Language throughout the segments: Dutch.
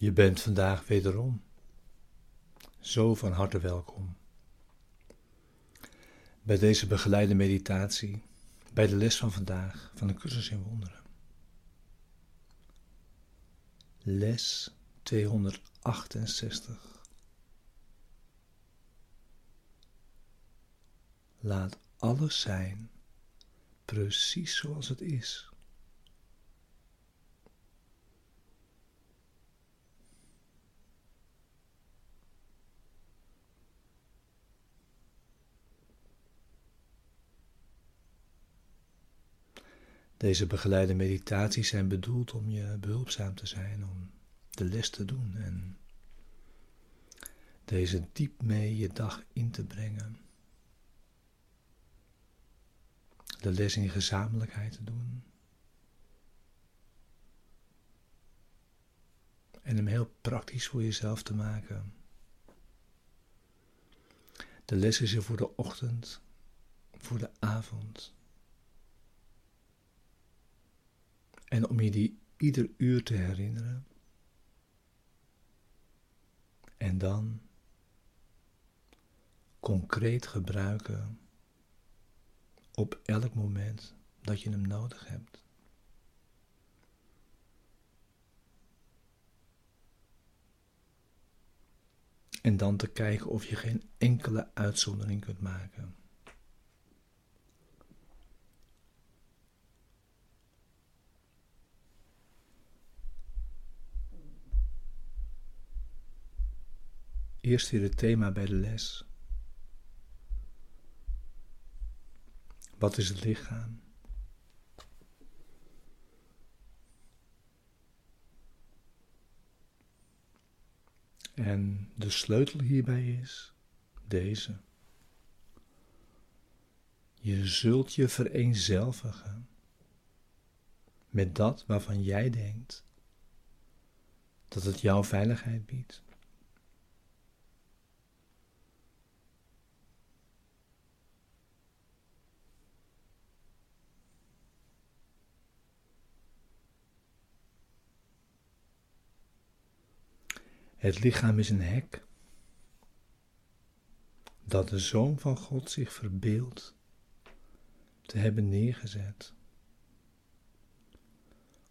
Je bent vandaag wederom zo van harte welkom bij deze begeleide meditatie, bij de les van vandaag van de cursus in wonderen. Les 268. Laat alles zijn precies zoals het is. Deze begeleide meditaties zijn bedoeld om je behulpzaam te zijn, om de les te doen en deze diep mee je dag in te brengen. De les in gezamenlijkheid te doen. En hem heel praktisch voor jezelf te maken. De les is er voor de ochtend, voor de avond En om je die ieder uur te herinneren. En dan concreet gebruiken op elk moment dat je hem nodig hebt. En dan te kijken of je geen enkele uitzondering kunt maken. Eerst weer het thema bij de les. Wat is het lichaam? En de sleutel hierbij is deze. Je zult je vereenzelvigen met dat waarvan jij denkt dat het jouw veiligheid biedt. Het lichaam is een hek dat de Zoon van God zich verbeeldt te hebben neergezet.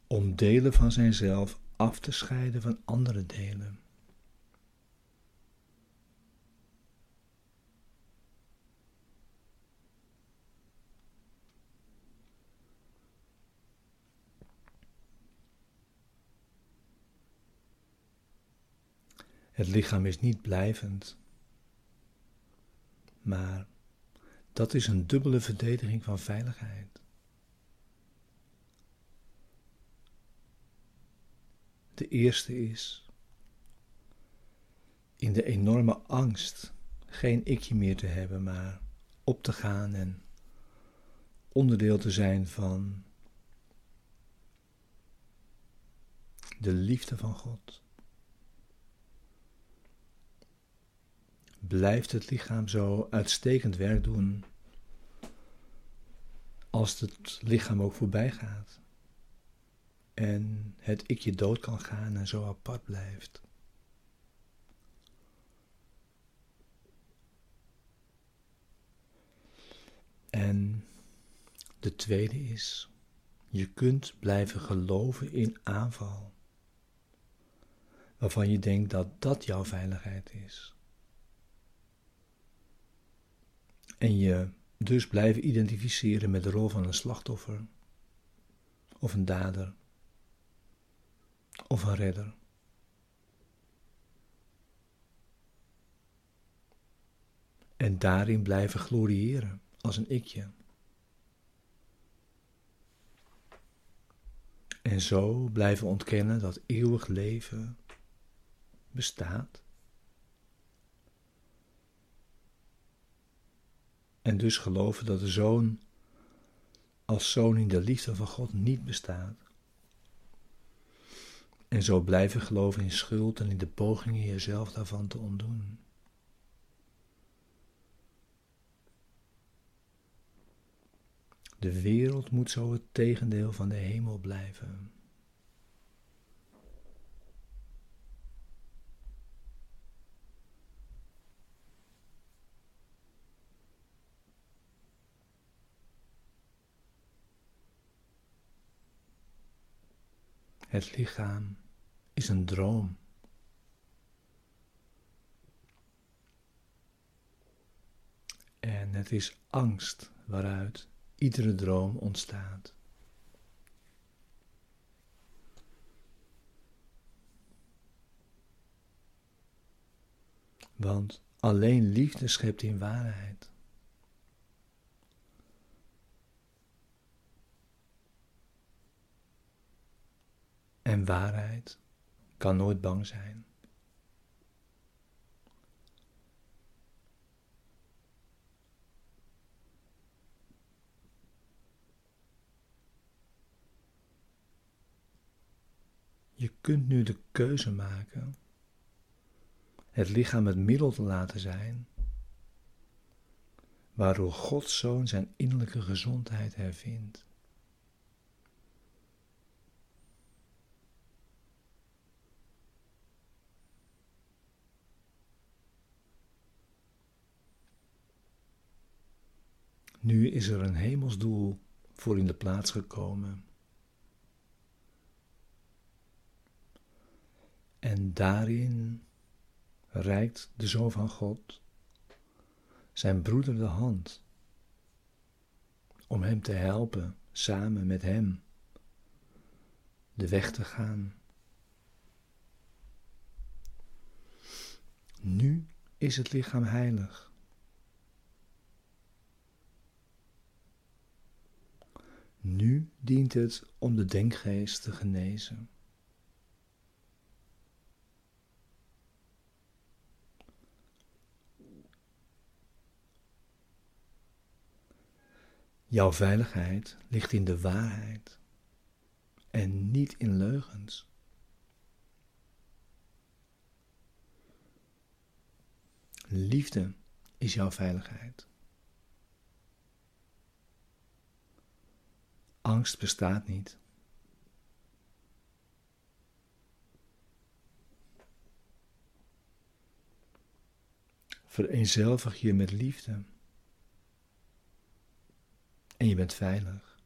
Om delen van zijnzelf af te scheiden van andere delen. Het lichaam is niet blijvend, maar dat is een dubbele verdediging van veiligheid. De eerste is in de enorme angst geen ikje meer te hebben, maar op te gaan en onderdeel te zijn van de liefde van God. Blijft het lichaam zo uitstekend werk doen als het lichaam ook voorbij gaat. En het ikje dood kan gaan en zo apart blijft. En de tweede is, je kunt blijven geloven in aanval, waarvan je denkt dat dat jouw veiligheid is. En je dus blijven identificeren met de rol van een slachtoffer, of een dader, of een redder. En daarin blijven gloriëren als een ikje. En zo blijven ontkennen dat eeuwig leven bestaat en dus geloven dat de zoon als zoon in de liefde van God niet bestaat. En zo blijven geloven in schuld en in de pogingen jezelf daarvan te ontdoen. De wereld moet zo het tegendeel van de hemel blijven. Het lichaam is een droom. En het is angst waaruit iedere droom ontstaat. Want alleen liefde schept in waarheid. En waarheid kan nooit bang zijn. Je kunt nu de keuze maken het lichaam het middel te laten zijn, waardoor Gods Zoon zijn innerlijke gezondheid hervindt. Nu is er een hemelsdoel voor in de plaats gekomen. En daarin reikt de Zoon van God zijn broeder de hand om hem te helpen samen met hem de weg te gaan. Nu is het lichaam heilig. Nu dient het om de denkgeest te genezen. Jouw veiligheid ligt in de waarheid en niet in leugens. Liefde is jouw veiligheid. Angst bestaat niet. Vereenzelvig je met liefde. En je bent veilig.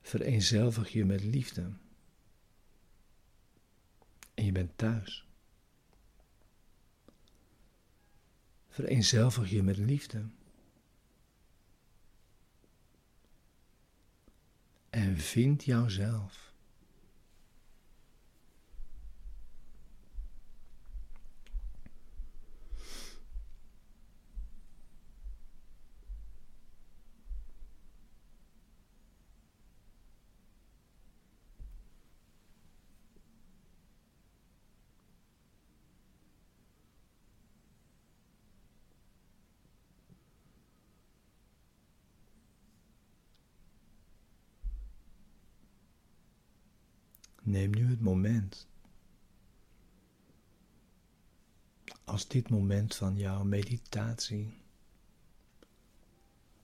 Vereenzelvig je met liefde. En je bent thuis. Vereenzelvig je met liefde. En vind jouzelf. Neem nu het moment. Als dit moment van jouw meditatie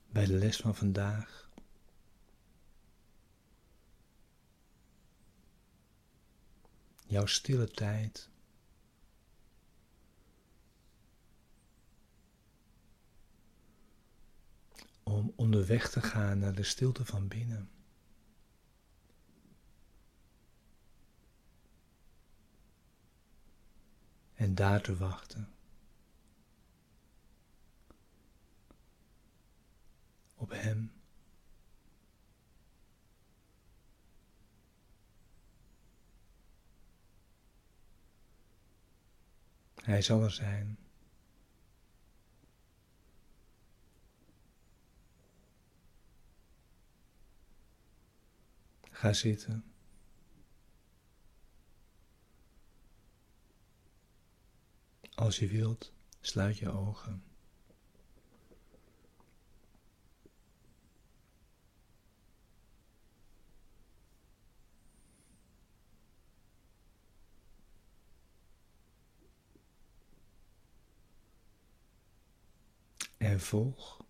bij de les van vandaag jouw stille tijd om onderweg te gaan naar de stilte van binnen. en daar te wachten. Op Hem. Hij zal er zijn. Ga zitten. Als je wilt, sluit je ogen. En volg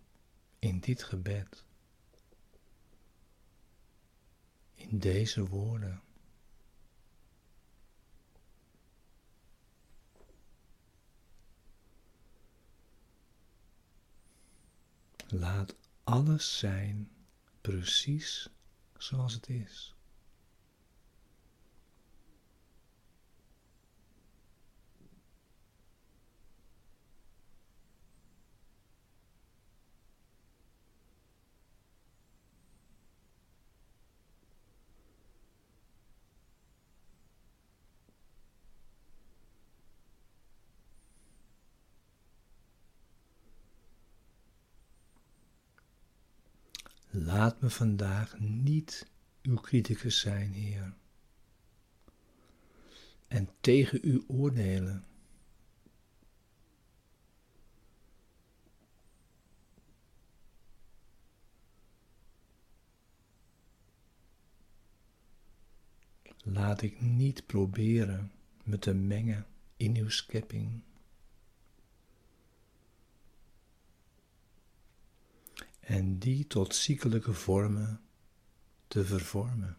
in dit gebed, in deze woorden. Laat alles zijn precies zoals het is. Laat me vandaag niet uw criticus zijn, Heer, en tegen u oordelen. Laat ik niet proberen me te mengen in uw schepping. En die tot ziekelijke vormen te vervormen.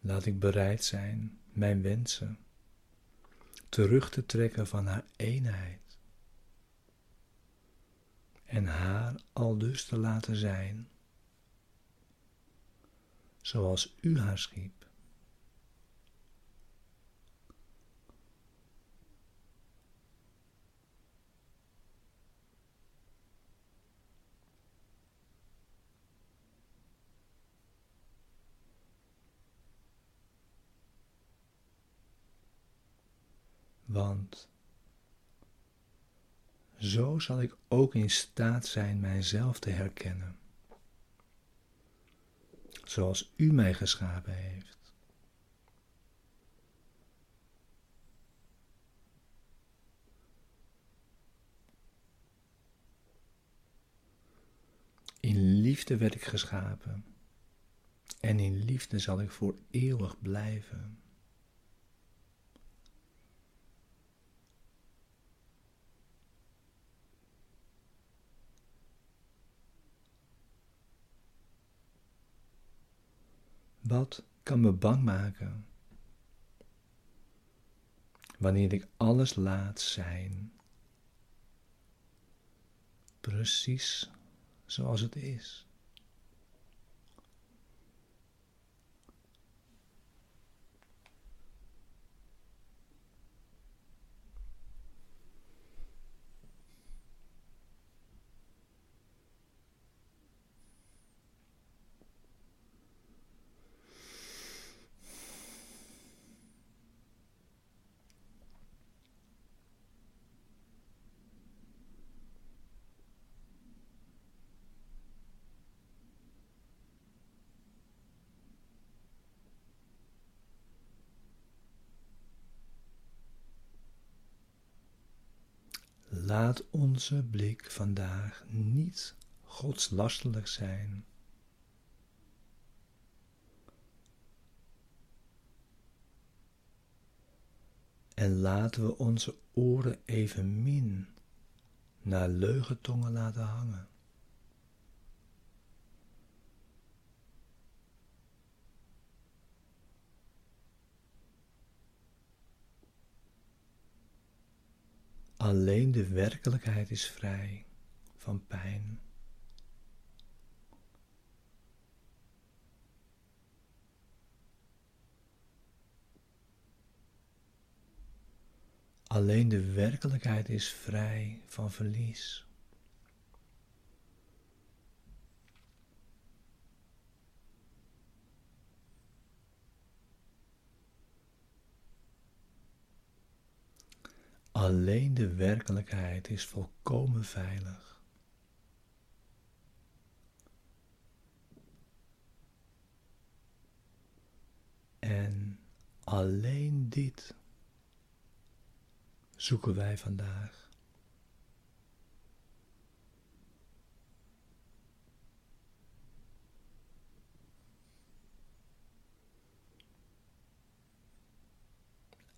Laat ik bereid zijn mijn wensen terug te trekken van haar eenheid en haar al dus te laten zijn zoals u haar schiep. Want zo zal ik ook in staat zijn mijzelf te herkennen, zoals U mij geschapen heeft. In liefde werd ik geschapen en in liefde zal ik voor eeuwig blijven. Wat kan me bang maken? Wanneer ik alles laat zijn, precies zoals het is. Laat onze blik vandaag niet godslastelijk zijn. En laten we onze oren evenmin naar leugentongen laten hangen. Alleen de werkelijkheid is vrij van pijn. Alleen de werkelijkheid is vrij van verlies. Alleen de werkelijkheid is volkomen veilig. En alleen dit zoeken wij vandaag.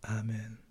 Amen.